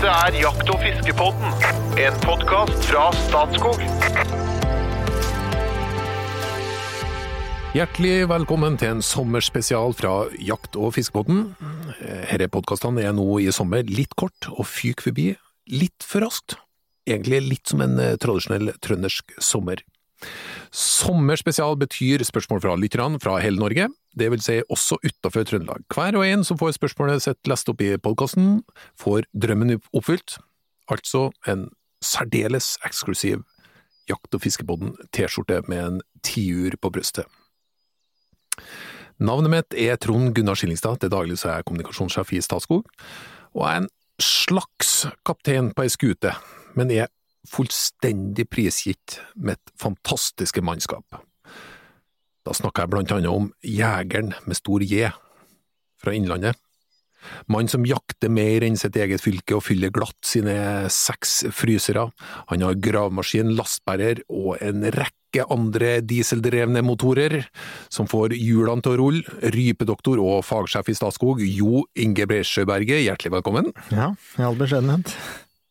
Dette er Jakt- og fiskepodden, en podkast fra Statskog. Hjertelig velkommen til en sommerspesial fra Jakt- og fiskepodden. Disse podkastene er nå i sommer litt kort og fyker forbi litt for raskt. Egentlig litt som en eh, tradisjonell trøndersk sommer. Sommerspesial betyr spørsmål fra lytterne fra hele Norge, det vil si også utenfor Trøndelag. Hver og en som får spørsmålet sitt lest opp i podkasten, får drømmen oppfylt. Altså en særdeles eksklusiv Jakt- og fiskebåten T-skjorte med en tiur på brystet. Navnet mitt er Trond Gunnar Skillingstad, til daglig så er jeg kommunikasjonssjef i Statskog, og jeg er en slags kaptein på ei skute, men er fullstendig prisgitt mitt fantastiske mannskap. Da snakker jeg blant annet om Jegeren med stor J, fra Innlandet. Mann som jakter mer enn sitt eget fylke og fyller glatt sine seks frysere. Han har gravemaskin, lastbærer og en rekke andre dieseldrevne motorer som får hjulene til å rulle. Rypedoktor og fagsjef i Statskog, Jo Inge Bresjøberget, hjertelig velkommen. Ja, i all beskjedenhet.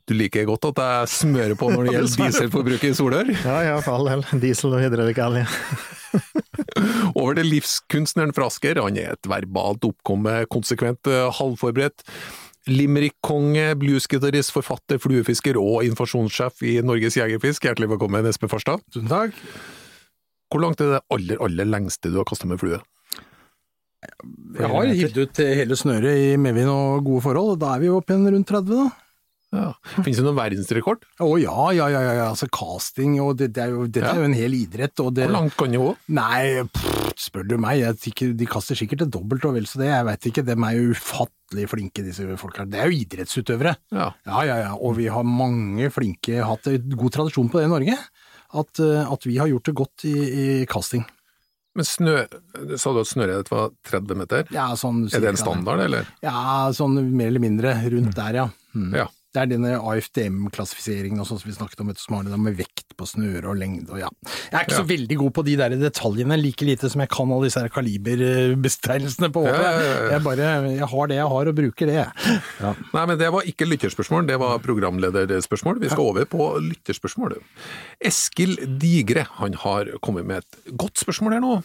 Du liker godt at jeg smører på når det gjelder dieselforbruket i Solør? Ja, ja, for all del. Diesel og hydraulikkalje. Over til livskunstneren fra Asker. Han er et verbalt oppkommet, konsekvent eh, halvforberedt. Limerick-konge, bluesgitarist, forfatter, fluefisker og informasjonssjef i Norges Jegerfisk. Hjertelig velkommen, Espen Farstad. Tusen takk. Hvor langt er det aller, aller lengste du har kasta med flue? Jeg har hivd ut hele snøret i medvind og gode forhold, og da er vi jo oppe igjen rundt 30, da. Ja. Finnes det noen verdensrekord? Å ja, ja, ja, ja, altså casting og det, det er jo, dette Ja. er jo en hel idrett. Og det, Hvor langt kan det gå? Nei, pff, spør du meg, jeg tenker, de kaster sikkert det dobbelt og vel så det, jeg vet ikke, de er jo ufattelig flinke disse folka. Det er jo idrettsutøvere. Ja. Ja, ja, ja, og vi har mange flinke, hatt god tradisjon på det i Norge, at, eh, at vi har gjort det godt i, i casting. Men snø, sa du at snøret ditt var 30 meter? Ja, sånn Er det en standard, eller? Ja, sånn mer eller mindre rundt der, ja. Mm. Ja. Det er denne AFDM-klassifiseringen og sånn som vi snakket om, som har det med vekt på snøre og lengde og ja. Jeg er ikke så veldig god på de der detaljene, like lite som jeg kan alle disse her kaliberbetegnelsene på Ja, ja, ja, ja. Jeg bare, jeg har det jeg har og bruker det. Ja. Nei, men det var ikke lytterspørsmål, det var programlederspørsmål. Vi skal over på lytterspørsmål. Eskil Digre han har kommet med et godt spørsmål her nå.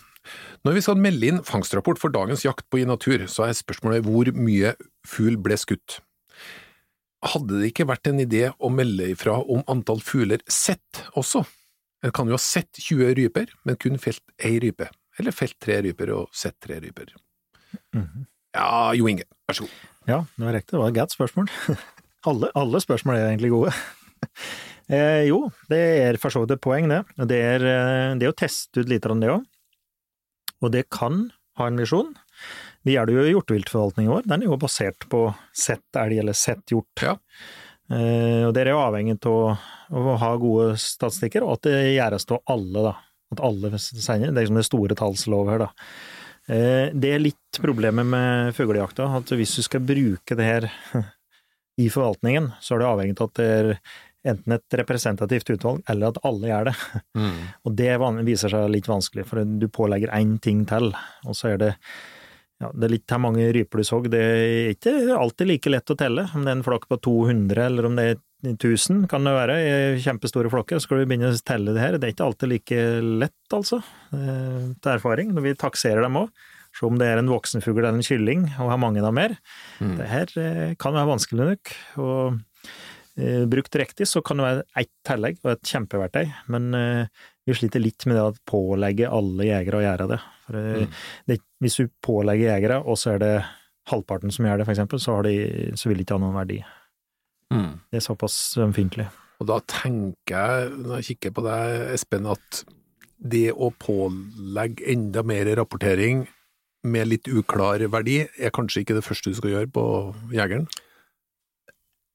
Når vi skal melde inn fangstrapport for dagens jakt på i natur, så er spørsmålet hvor mye fugl ble skutt. Hadde det ikke vært en idé å melde ifra om antall fugler sett også? En kan jo ha sett 20 ryper, men kun felt ei rype. Eller felt tre ryper og sett tre ryper. Ja, Jo Inge, vær så god. Ja, det var riktig. Det var et godt spørsmål. Alle, alle spørsmål er egentlig gode. Eh, jo, det er for så vidt et poeng, det. Det er, eh, det er å teste ut litt av det òg. Og det kan ha en visjon. Vi gjør det jo i hjorteviltforvaltningen vår. Den er jo basert på sett elg eller sett hjort. Ja. Eh, og det er jo avhengig av å ha gode statistikker, og at det gjøres av alle, da. At alle sender. Det er liksom det store tallslov her, da. Eh, det er litt problemet med fuglejakta, at hvis du skal bruke det her i forvaltningen, så er det avhengig av at det er enten et representativt utvalg, eller at alle gjør det. Og det viser seg litt vanskelig, for du pålegger én ting til, og så er det ja, det er litt her mange ryper du så. Det er ikke alltid like lett å telle, om det er en flokk på 200 eller om det er 1000, kan det være, i kjempestore flokker. Så skal du begynne å telle det her. Det er ikke alltid like lett, altså, eh, til erfaring, når vi takserer dem òg. Se om det er en voksenfugl eller en kylling, og har mange av mer. Det her eh, kan være vanskelig nok. og Brukt riktig så kan det være ett tillegg og et kjempeverktøy, men eh, vi sliter litt med det å pålegge alle jegere å gjøre det. For, eh, det hvis du pålegger jegere, og så er det halvparten som gjør det, for eksempel, så, har de, så vil det ikke ha noen verdi. Mm. Det er såpass ømfintlig. Og da tenker jeg, når jeg kikker på deg, Espen, at det å pålegge enda mer rapportering med litt uklar verdi, er kanskje ikke det første du skal gjøre på jegeren?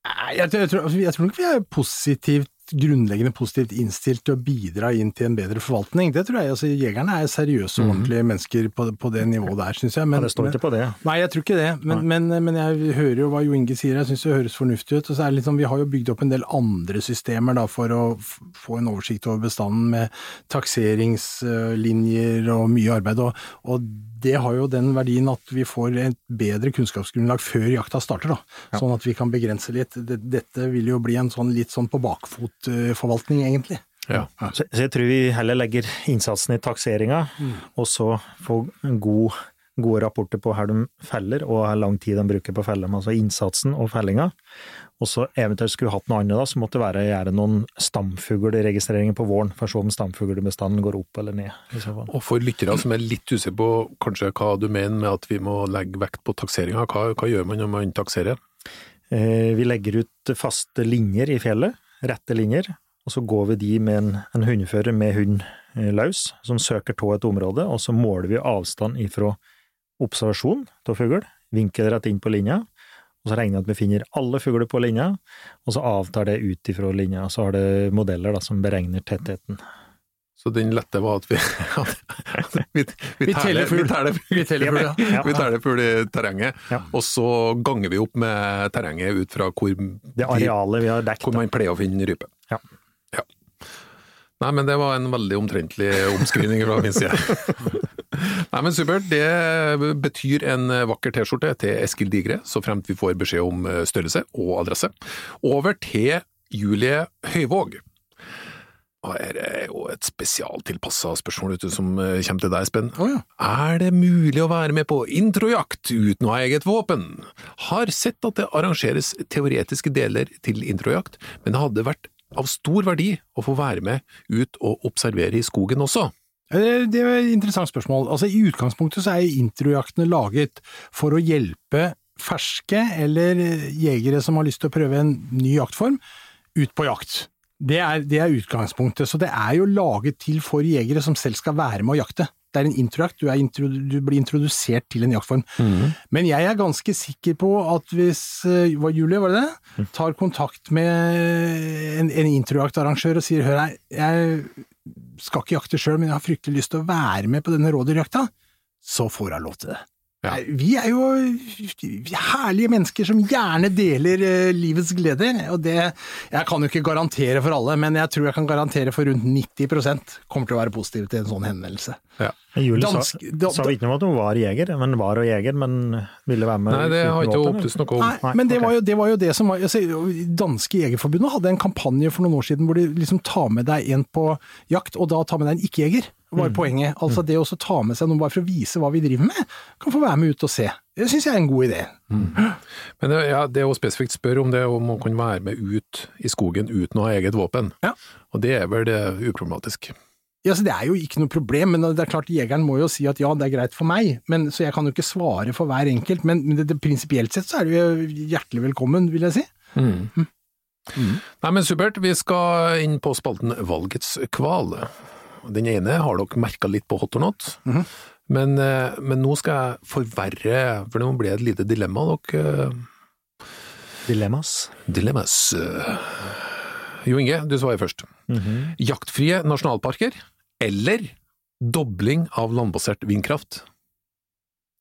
Jeg, jeg, tror, altså, jeg tror nok vi er positivt grunnleggende positivt innstilt til å bidra inn til en bedre forvaltning. Det tror jeg. altså Jegerne er seriøse og ordentlige mennesker på, på det nivået der, syns jeg. Men, det står ikke på det. Nei, jeg tror ikke det, men, men, men jeg hører jo hva Jo Inge sier, jeg syns det høres fornuftig ut. Og så er det sånn, Vi har jo bygd opp en del andre systemer da, for å få en oversikt over bestanden, med takseringslinjer og mye arbeid. Og, og det har jo den verdien at vi får et bedre kunnskapsgrunnlag før jakta starter, da. Sånn at vi kan begrense litt. Dette vil jo bli en sånn litt sånn på bakfot-forvaltning, egentlig. Ja. Så, så jeg tror vi heller legger innsatsen i takseringa, og så få god, gode rapporter på her de feller, og hvor lang tid de bruker på å felle. Altså innsatsen og fellinga. Og så eventuelt skulle hatt noe annet, da, så måtte det være gjøre noen stamfuglregistreringer på våren, for å se om stamfuglbestanden går opp eller ned. Og for lyttere som er litt usikre på kanskje hva du mener med at vi må legge vekt på takseringa, hva, hva gjør man når man takserer? Eh, Vi legger ut faste linjer i fjellet, rette linjer, og så går vi de med en, en hundefører med hund eh, løs, som søker av et område, og så måler vi avstand ifra observasjon av fugl, vinker rett inn på linja, og så regner vi at vi finner alle fugler på linja, og så avtar det ut ifra linja, og så har det modeller da, som beregner tettheten. Så den lette var at vi Vi, vi, Vi vi teller fugl i terrenget, Ja. og så ganger vi opp med terrenget ut fra hvor, Det arealet vi har dekt, hvor man pleier å finne rype. Ja. Ja. Nei, men det var en veldig omtrentlig omskrivning fra min side. Nei, men supert. Det betyr en vakker T-skjorte til Eskil Digre, så fremt vi får beskjed om eh, størrelse og adresse. Over til Julie Høyvåg. Og her er jo et spesialtilpassa spørsmål ute som eh, kommer til deg, Espen. Oh, ja. Er det mulig å være med på introjakt uten å ha eget våpen? Har sett at det arrangeres teoretiske deler til introjakt, men det hadde vært av stor verdi å få være med ut og observere i skogen også. Eh, Det er et interessant spørsmål. Altså, I utgangspunktet så er introjaktene laget for å hjelpe ferske eller jegere som har lyst til å prøve en ny jaktform, ut på jakt. Det er, det er utgangspunktet. Så det er jo laget til for jegere som selv skal være med å jakte. Det er en introjakt, du, er intro, du blir introdusert til en jaktform. Men jeg er ganske sikker på at hvis eh, hva, Julie, var det det? Tar kontakt med en, en introjaktarrangør og sier hør her, jeg skal ikke jakte sjøl, men jeg har fryktelig lyst til å være med på denne rådyrjakta, så får hun lov til det. Ja. Vi er jo herlige mennesker som gjerne deler eh, livets gleder, og det Jeg kan jo ikke garantere for alle, men jeg tror jeg kan garantere for rundt 90% kommer til å være positive til en sånn henvendelse. Ja. Julie Dansk- sa, da- sa ikke noe om at hun var jeger, men var og jeger, men ville være med Nei, det har ikke opptatt opplyst noe om. Nei, Nei, men det okay. var, jo, det var jo det som var altså, Danske Jegerforbundet hadde en kampanje for noen år siden hvor de liksom tar med deg en på jakt, og da tar med deg en ikke-jeger. Var poenget. Altså det å ta med seg noen bare for å vise hva vi driver med, kan få være med ut og se. Det syns jeg er en god idé. Men det, ja, det å spesifikt spørre om det om man kan være med ut i skogen uten å ha eget våpen, Ja. og det er vel det uproblematisk. Ja, så Det er jo ikke noe problem, men det er klart jegeren må jo si at ja, det er greit for meg, men, så jeg kan jo ikke svare for hver enkelt. Men, men det, det, prinsipielt sett så er du jo hjertelig velkommen, vil jeg si. Nei, men supert. Vi skal inn på spalten Valgets kval. Den ene har dere merka litt på hot or not, men, -hmm. men nå skal jeg forverre, for nå ble det et lite dilemma. Dere Dilemmas. Dilemmas. Jo Inge, du svarer først. Mhm. Jaktfrie nasjonalparker eller dobling av landbasert vindkraft?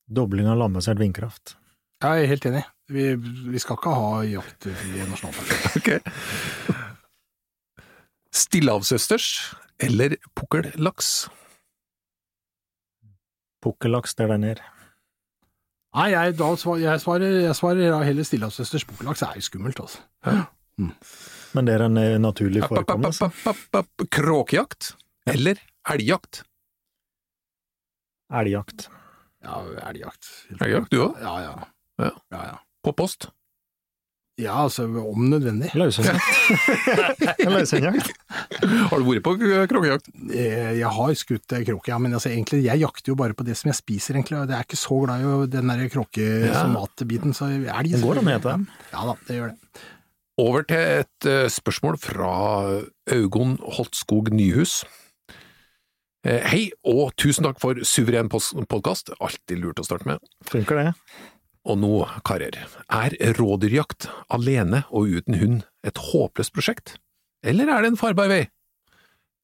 Dobling av landbasert vindkraft. Jeg er helt enig. Vi, vi skal ikke ha jaktfrie nasjonalparker. Ok. Stillehavsøsters eller pukkellaks? Pukkellaks, det er der nede. Nei, jeg, da jeg svarer, jeg svarer heller stillehavsøsters pukkellaks. er jo skummelt, altså. Men det er en eh, naturlig forekommelse. Kråkejakt eller elgjakt? Elgjakt. Ja, elgjakt. Elgjakt, du òg? Ja, ja. Ja. ja, ja. På post? Ja, altså, om nødvendig. Løshundjakt. Løshundjakt. Har du vært på kråkejakt? Eh, Jeg har skutt kråke, ja, men altså, egentlig, jeg jakter jo bare på det som jeg spiser, egentlig. og Jeg er ikke så glad i den der kråkesomatbiten, så elg Det går an å hete dem. Ja da, det gjør det. Over til et eh, spørsmål fra Augon Holtskog Nyhus. Eh, Hei, og tusen takk for suveren podkast. Alltid lurt å starte med. Funker det? Og nå, karer, er rådyrjakt alene og uten hund et håpløst prosjekt? Eller er det en farbar vei?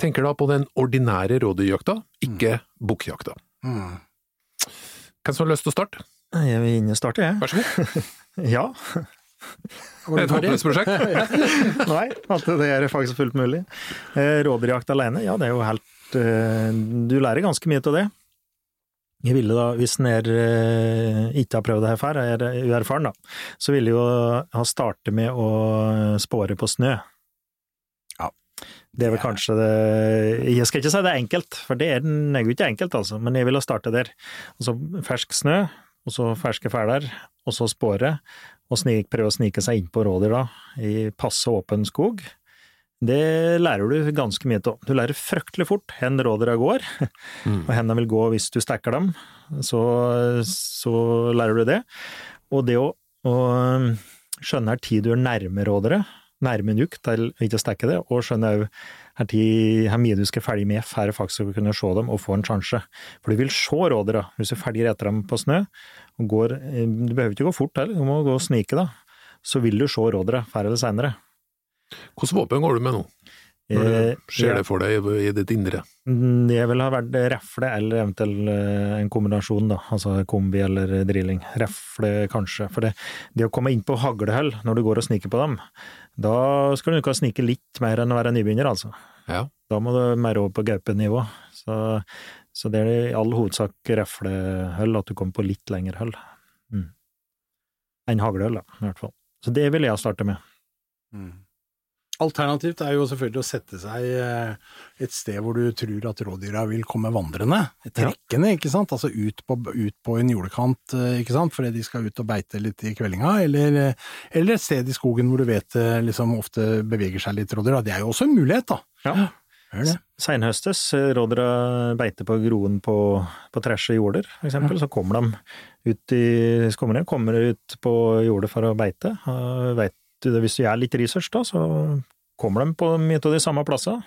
Tenker da på den ordinære rådyrjakta, ikke bukkjakta. Mm. Hvem som har lyst til å starte? Jeg vil inn og starte, jeg. Vær så god. Ja. Et håpløst prosjekt? Nei, at det er faktisk fullt mulig. Eh, Rådyrjakt alene, ja det er jo helt eh, Du lærer ganske mye av det. Jeg ville da, hvis en eh, ikke har prøvd det her før, er uerfaren, da, så ville jo ha startet med å spåre på snø. Ja. Det er vel kanskje det Jeg skal ikke si det er enkelt, for det er, er jo ikke enkelt, altså, men jeg ville ha startet der. Altså fersk snø, og så ferske fæler, og så spåre, og snik, prøve å snike seg inn på rådyr da, i passe åpen skog. Det lærer du ganske mye av. Du lærer fryktelig fort hvor rådene går, og hvor de vil gå hvis du stekker dem. Så, så lærer du det. Og det å, å skjønne her tid du er nærme rådere, nærme nok til ikke å stekke det, og skjønne òg hvor mye du skal følge med for faktisk å kunne se dem og få en sjanse. For du vil se rådere hvis du følger etter dem på snø. og går, Du behøver ikke gå fort heller, du må gå og snike, da. Så vil du se rådere før eller seinere. Hvilket våpen går du med nå? Når du Eh, ser det for deg i, ditt indre? Det vil ha vært refle eller eventuelt eh, en kombinasjon, da. Altså kombi eller drilling. Refle kanskje. For det, det å komme inn på haglehull når du går og sniker på dem, da skal du ikke snike litt mer enn å være nybegynner, altså. Ja. Da må du mer over på gaupenivå. Så, så det er i all hovedsak reflehull, at du kommer på litt lengre hull. Mm. Enn haglehull, da, i hvert fall. Så det ville jeg starte med. Alternativt er jo selvfølgelig å sette seg eh, et sted hvor du tror at rådyra vil komme vandrende, trekkende, ikke sant, altså ut på, ut på en jordekant, eh, ikke sant, fordi de skal ut og beite litt i kveldinga, eller, eh, eller et sted i skogen hvor du vet liksom ofte beveger seg litt rådyr, det er jo også en mulighet da. Ja. Det? Seinhøstes rådyra beiter på groen på, på træsje jorder, for eksempel, så kommer de ut i skommene, kommer ut på jordet for å beite. Og vet hvis du gjør litt research da, så kommer de på mye av de samme plassene.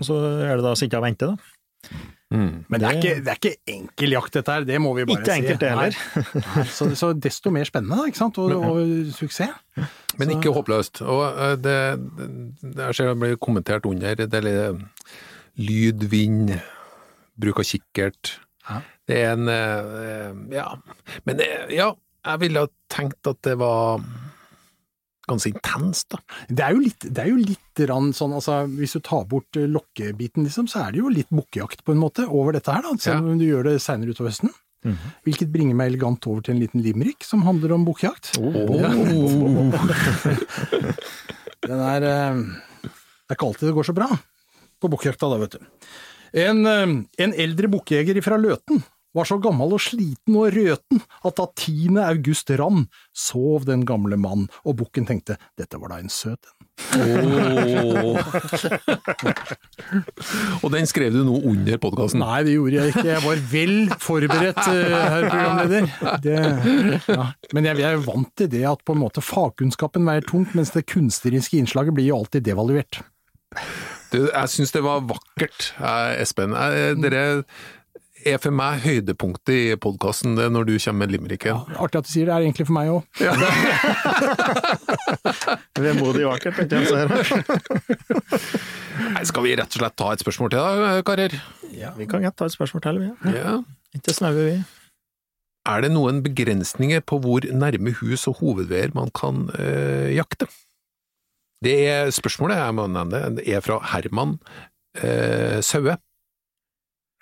Og så er det da å sitte og vente, da. Mm. Men det er, ikke, det er ikke enkel jakt dette her, det må vi bare Ikke si. enkelt det heller. Nei. Så, så desto mer spennende, ikke sant, og, og suksess. Men Så- ikke håpløst. Og eh, det, det, det jeg ser det blir kommentert under, det er litt lyd, vind, bruk av kikkert. Ja. Det er en eh, Ja. Men eh, ja, jeg ville tenkt at det var ganske intenst, da. Det er jo litt, det er jo litt rann sånn, altså hvis du tar bort eh, lokkebiten liksom, så er det jo litt bukkejakt på en måte over dette her da, selv Ja. om du gjør det senere utover høsten. Hvilket bringer meg elegant over til en liten limerick som handler om bukkejakt. Den er, eh, det er ikke alltid det går så bra på bukkjakta da, vet du. En, eh, en eldre bukkjeger fra Løten var så gammel og sliten og røten at da 10. august rann, sov den gamle mann, og bukken tenkte dette var da en søt en. Og den skrev du nå under podkasten. Nei, det gjorde jeg ikke. Jeg var vel forberedt, eh, herr programleder. Det, ja. Men jeg, jeg er vant til det at på en måte fagkunnskapen veier tungt, mens det kunstneriske innslaget blir jo alltid devaluert. Du, jeg syns det var vakkert, eh, Espen. Eh, Dere er for meg høydepunktet i podkasten når du kommer med limericken. Artig at du sier det, er egentlig for meg òg. Vemodig og vakkert, tenkte jeg. Nei, Skal vi rett og slett ta et spørsmål til da, karer? Ja, vi kan ta et spørsmål til, vi. Ja. Ikke snaue, vi. Er det noen begrensninger på hvor nærme hus og hovedveier man kan øh, jakte? Det er spørsmålet, jeg må nevne det, det er fra Herman øh, Saue.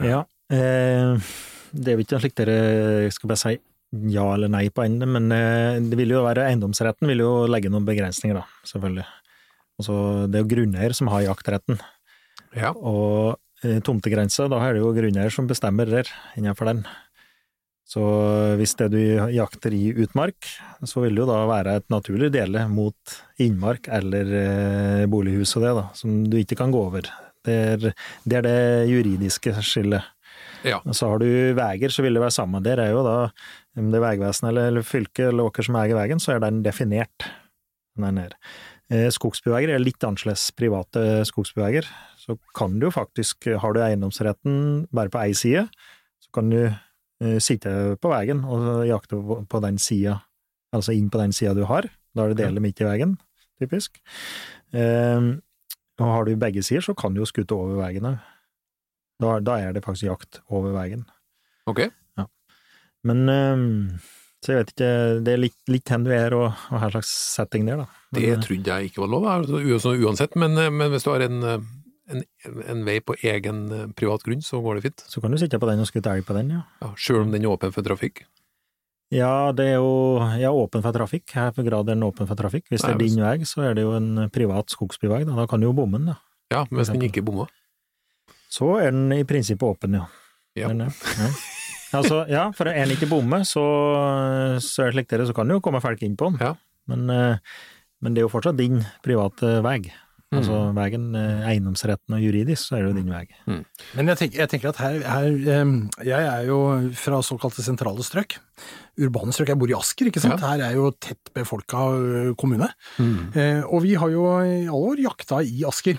Ja. Eh, det er jo ikke slik dere skal bare si ja eller nei på enden, men eh, det vil jo være eiendomsretten vil jo legge noen begrensninger, da, selvfølgelig. Altså, det er jo grunneier som har jaktretten, Ja. og eh, tomtegrensa, da er det jo grunneier som bestemmer der, innenfor den. Så hvis det du jakter i utmark, så vil det jo da være et naturlig dele mot innmark eller bolighus og det, da, som du ikke kan gå over. Det er det, er det juridiske skillet. Ja. Så har du veier, så vil det være samme. Der er jo da, om det er Vegvesenet eller, eller fylket eller åker som eier veien, så er den definert. Den er. Eh, er litt annerledes. Private skogsbyveier. så kan du jo faktisk, har du eiendomsretten bare på ei side, så kan du eh, sitte på veien og jakte på, på den sida, altså inn på den sida du har. Da er det dele midt i veien, typisk. Eh, og har du begge sider, så kan du jo skute over veien òg. Da, da er det faktisk jakt over veien. Ok. Men um, Så jeg vet ikke, det er litt, litt hvor du er og, og hva slags setting det er, da. Men, Det trodde jeg ikke var lov, altså, uansett, men, eh, men hvis du har en, eh, en, en vei på egen eh, privat grunn, så går det fint. Så kan du sitte på den og skutte elg på den, ja. Ja, Sjøl om den er åpen for trafikk. Ja, det er jo ja, åpen for trafikk. Her for grad er den åpen for trafikk. Hvis det er din vei, så er det jo en privat skogsbyvei, da. Da kan du jo bomme den, da. Ja, hvis den ikke bommer. Så er den i prinsippet åpen, ja. Ja. Den ja. Altså, ja, for er den ikke bomme, så, så er det slik dere, så kan det jo komme folk inn på den. Ja. Men, eh, men det er jo fortsatt din private vei. Altså Mm. veien, eh, eiendomsretten og juridisk, så er det jo din vei. Men jeg tenker, jeg tenker at her, her Jeg er jo fra såkalte sentrale strøk. Urbane strøk. Jeg bor i Asker, ikke sant. Her er jo tett befolka kommune. Mm. Eh, og vi har jo i alle år jakta i Asker.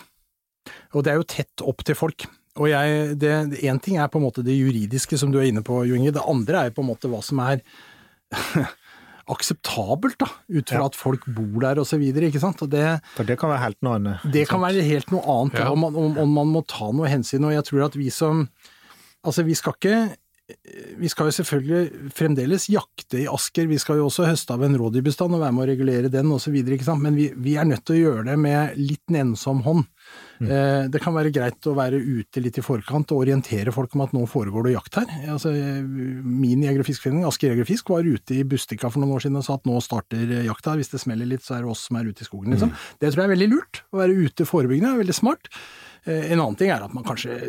Og det er jo tett opp til folk. Og jeg, det, Én ting er på en måte det juridiske som du er inne på, Jo Inge. Det andre er på en måte hva som er akseptabelt, da. Ut fra Ja. at folk bor der og så videre, ikke sant. Det, For det kan være helt noe annet. det kan være helt noe annet, Ja. om, man, om, om, man må ta noe hensyn. Og jeg tror at vi som Altså, vi skal ikke vi skal jo selvfølgelig fremdeles jakte i Asker, vi skal jo også høste av en rådyrbestand og være med å regulere den osv., men vi, vi er nødt til å gjøre det med litt nennsom hånd. Eh, det kan være greit å være ute litt i forkant og orientere folk om at nå foregår det jakt her. Altså, min jeger- og fiskeforening, Asker jeger og fisk, var ute i Bustika for noen år siden og sa at nå starter jakta, hvis det smeller litt så er det oss som er ute i skogen, liksom. Det tror jeg er veldig lurt, å være ute forebyggende, er veldig smart. Eh, En annen ting er at man kanskje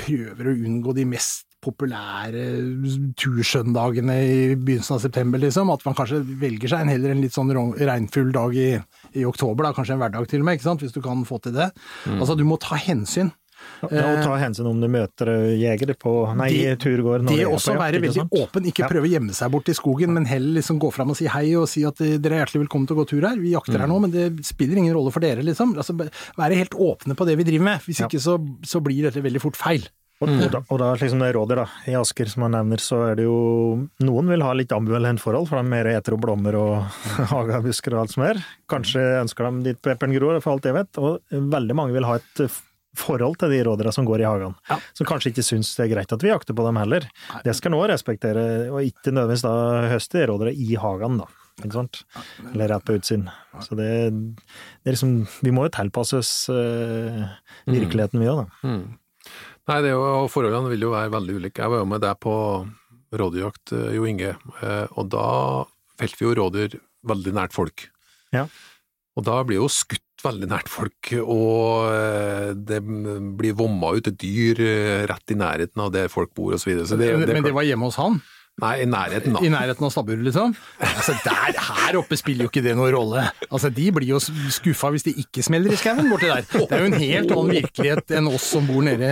prøver å unngå de mest populære tursøndagene i begynnelsen av september, liksom. At man kanskje velger seg en heller en litt sånn regnfull dag i, i oktober, da. kanskje en hverdag til og med, ikke sant? hvis du kan få til det. Altså, du må ta hensyn. Ja, og ta hensyn om du møter jegere på nei, Det- turgåer Det også jakt, være veldig åpen, ikke prøve å gjemme seg bort i skogen, men heller liksom gå fram og si hei og si at eh, dere er hjertelig velkommen til å gå tur her. Vi jakter her Mm. nå, men det spiller ingen rolle for dere, liksom. Altså, være helt åpne på det vi driver med. Hvis Ja. ikke så, så blir dette veldig fort feil. Og, og, da, og da liksom det rådet da, i Asker som han nevner, så er det jo Noen vil ha litt ambivalent forhold, for de er mer eter og blommer og hagebusker og alt som er. Kanskje ønsker de dit pepperen gror, for alt jeg vet. Og veldig mange vil ha et forhold til de rådere som går i hagen. Ja. Som kanskje ikke syns det er greit at vi jakter på dem heller. Det skal nå respektere, og ikke nødvendigvis da høste de rådere i hagen, da. Ikke sant? Eller rett på utsiden. Så det, det er liksom Vi må jo tilpasse oss eh, virkeligheten, vi òg, da. Mm. Nei, det er jo, forholdene vil jo være veldig ulike. Jeg var jo med deg på rådyrjakt, eh, Jo Inge, eh, og da felte vi jo rådyr veldig nært folk. Ja. Og da blir jo skutt veldig nært folk, og eh, det blir vomma ut et dyr rett i nærheten av der folk bor og så videre. Så det, det, men det var hjemme hos han? Nei, i nærheten, da. I nærheten av stabburet, liksom? Altså, der, her oppe spiller jo ikke det noen rolle. Altså, De blir jo skuffa hvis det ikke smeller i skauen borti der. Det er jo en helt annen virkelighet enn oss som bor nede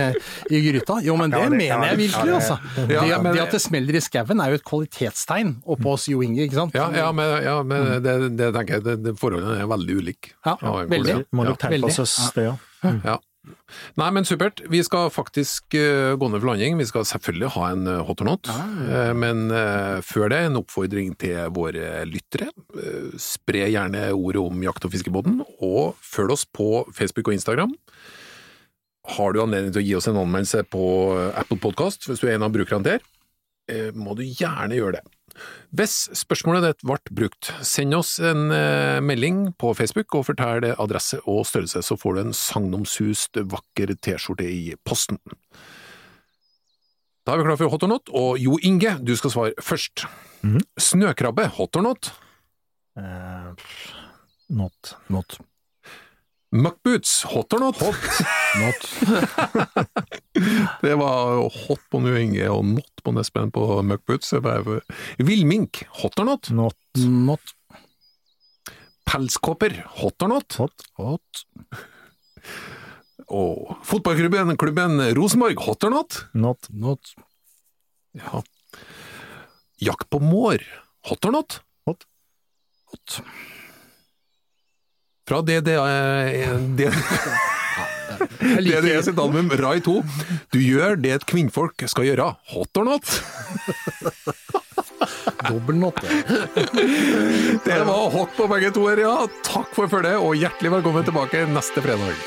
i gryta. Jo, men det, Ja, det- mener jeg virkelig, altså. ja, det, men- det at det smeller i skauen er jo et kvalitetstegn oppå oss Jo Inge, ikke sant? Ja, ja, men, ja, men det, det tenker jeg, det, det forholdene er veldig ulike. Ja, Ja, veldig. Må nok tenke tilpasse oss det, ja. Ja. Nei, men supert. Vi skal faktisk eh, gå ned for landing. Vi skal selvfølgelig ha en uh, hot or not. Eh, men eh, før det en oppfordring til våre lyttere. Eh, spre gjerne ordet om jakt- og fiskebåten, og følg oss på Facebook og Instagram. Har du anledning til å gi oss en anmeldelse på eh, Apple Podcast, hvis du er en av brukerne der, eh, må du gjerne gjøre det. Hvis spørsmålet ditt ble brukt, send oss en eh, melding på Facebook og fortell adresse og størrelse, så får du en sagnomsust, vakker T-skjorte i posten. Da er vi klar for hot or not, og Jo Inge, du skal svare først. Mhm. Snøkrabbe, hot or not? Uh, not. Not. Muckboots, hot or not? Hot. Not. Det var hot på Nu Inge og not på Nespen på muckboots. Villmink, hot or not? Not. Not. Pelskåper, hot or not? Hot. Hot. Og fotballklubben klubben Rosenborg, hot or not? Not. Not. Ja. Jakt på mår, hot or not? Hot. Hot. Fra det DDE er liker sitt album Rai 2. Du gjør det et kvinnfolk skal gjøre, hot or not? dobbel not. Det var hot på begge to her, ja. Takk for følget, og hjertelig velkommen tilbake neste fredag.